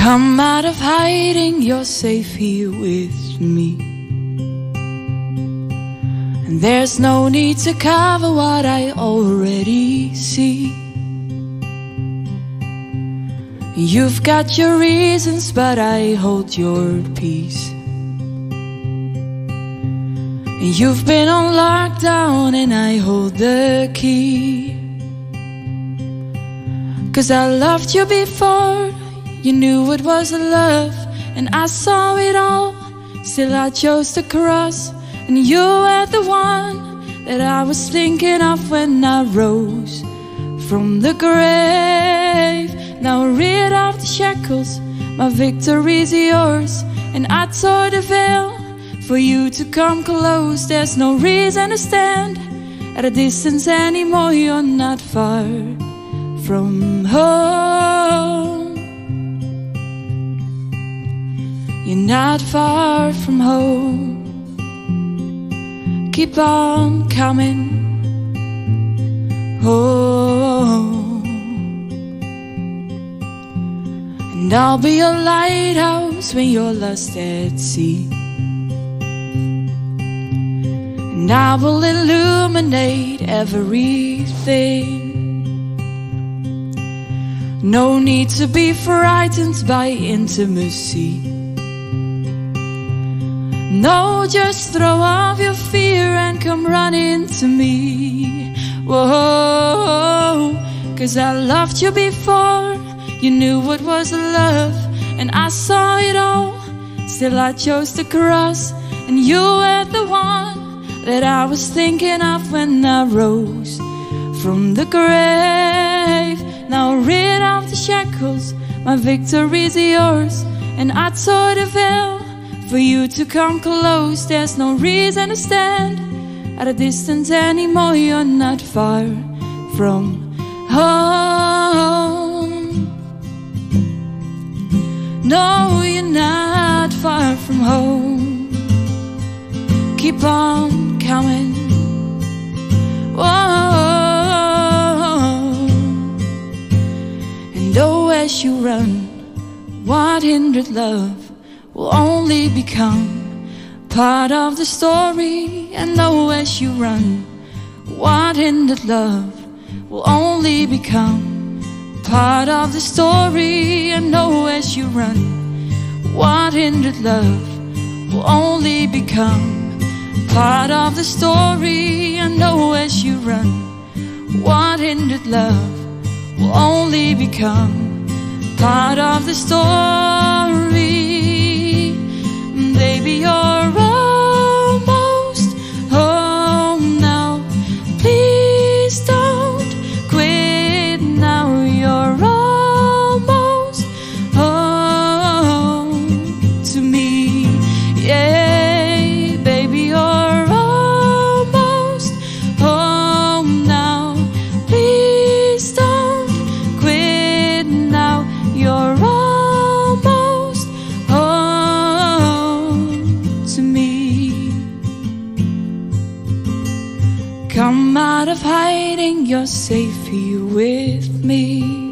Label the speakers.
Speaker 1: Come out of hiding, you're safe here with me. And there's no need to cover what I already see. You've got your reasons, but I hold your peace. And you've been on lockdown, and I hold the key. Cause I loved you before you knew it was a love, and I saw it all. Still, I chose to cross, and you were the one that I was thinking of when I rose from the grave. Now, rid of the shackles, my victory's yours, and I tore the veil for you to come close. There's no reason to stand at a distance anymore, you're not far from home. Not far from home. Keep on coming home. And I'll be a lighthouse when you're lost at sea. And I will illuminate everything. No need to be frightened by intimacy. No, just throw off your fear and come running to me. Whoa, cause I loved you before you knew what was love, and I saw it all. Still, I chose to cross, and you were the one that I was thinking of when I rose from the grave. Now, rid of the shackles, my victory's yours, and I tore the veil for you to come close. There's no reason to stand at a distance anymore. You're not far from home. No, you're not far from home. Keep on coming. Whoa. And oh, as you run, what hindered love? Will only become part of the story. And know as you run, what hindered love will only become part of the story. And know as you run, what hindered love will only become part of the story. And know as you run, what hindered love will only become part of the story baby, you're out of hiding, you're safe here with me.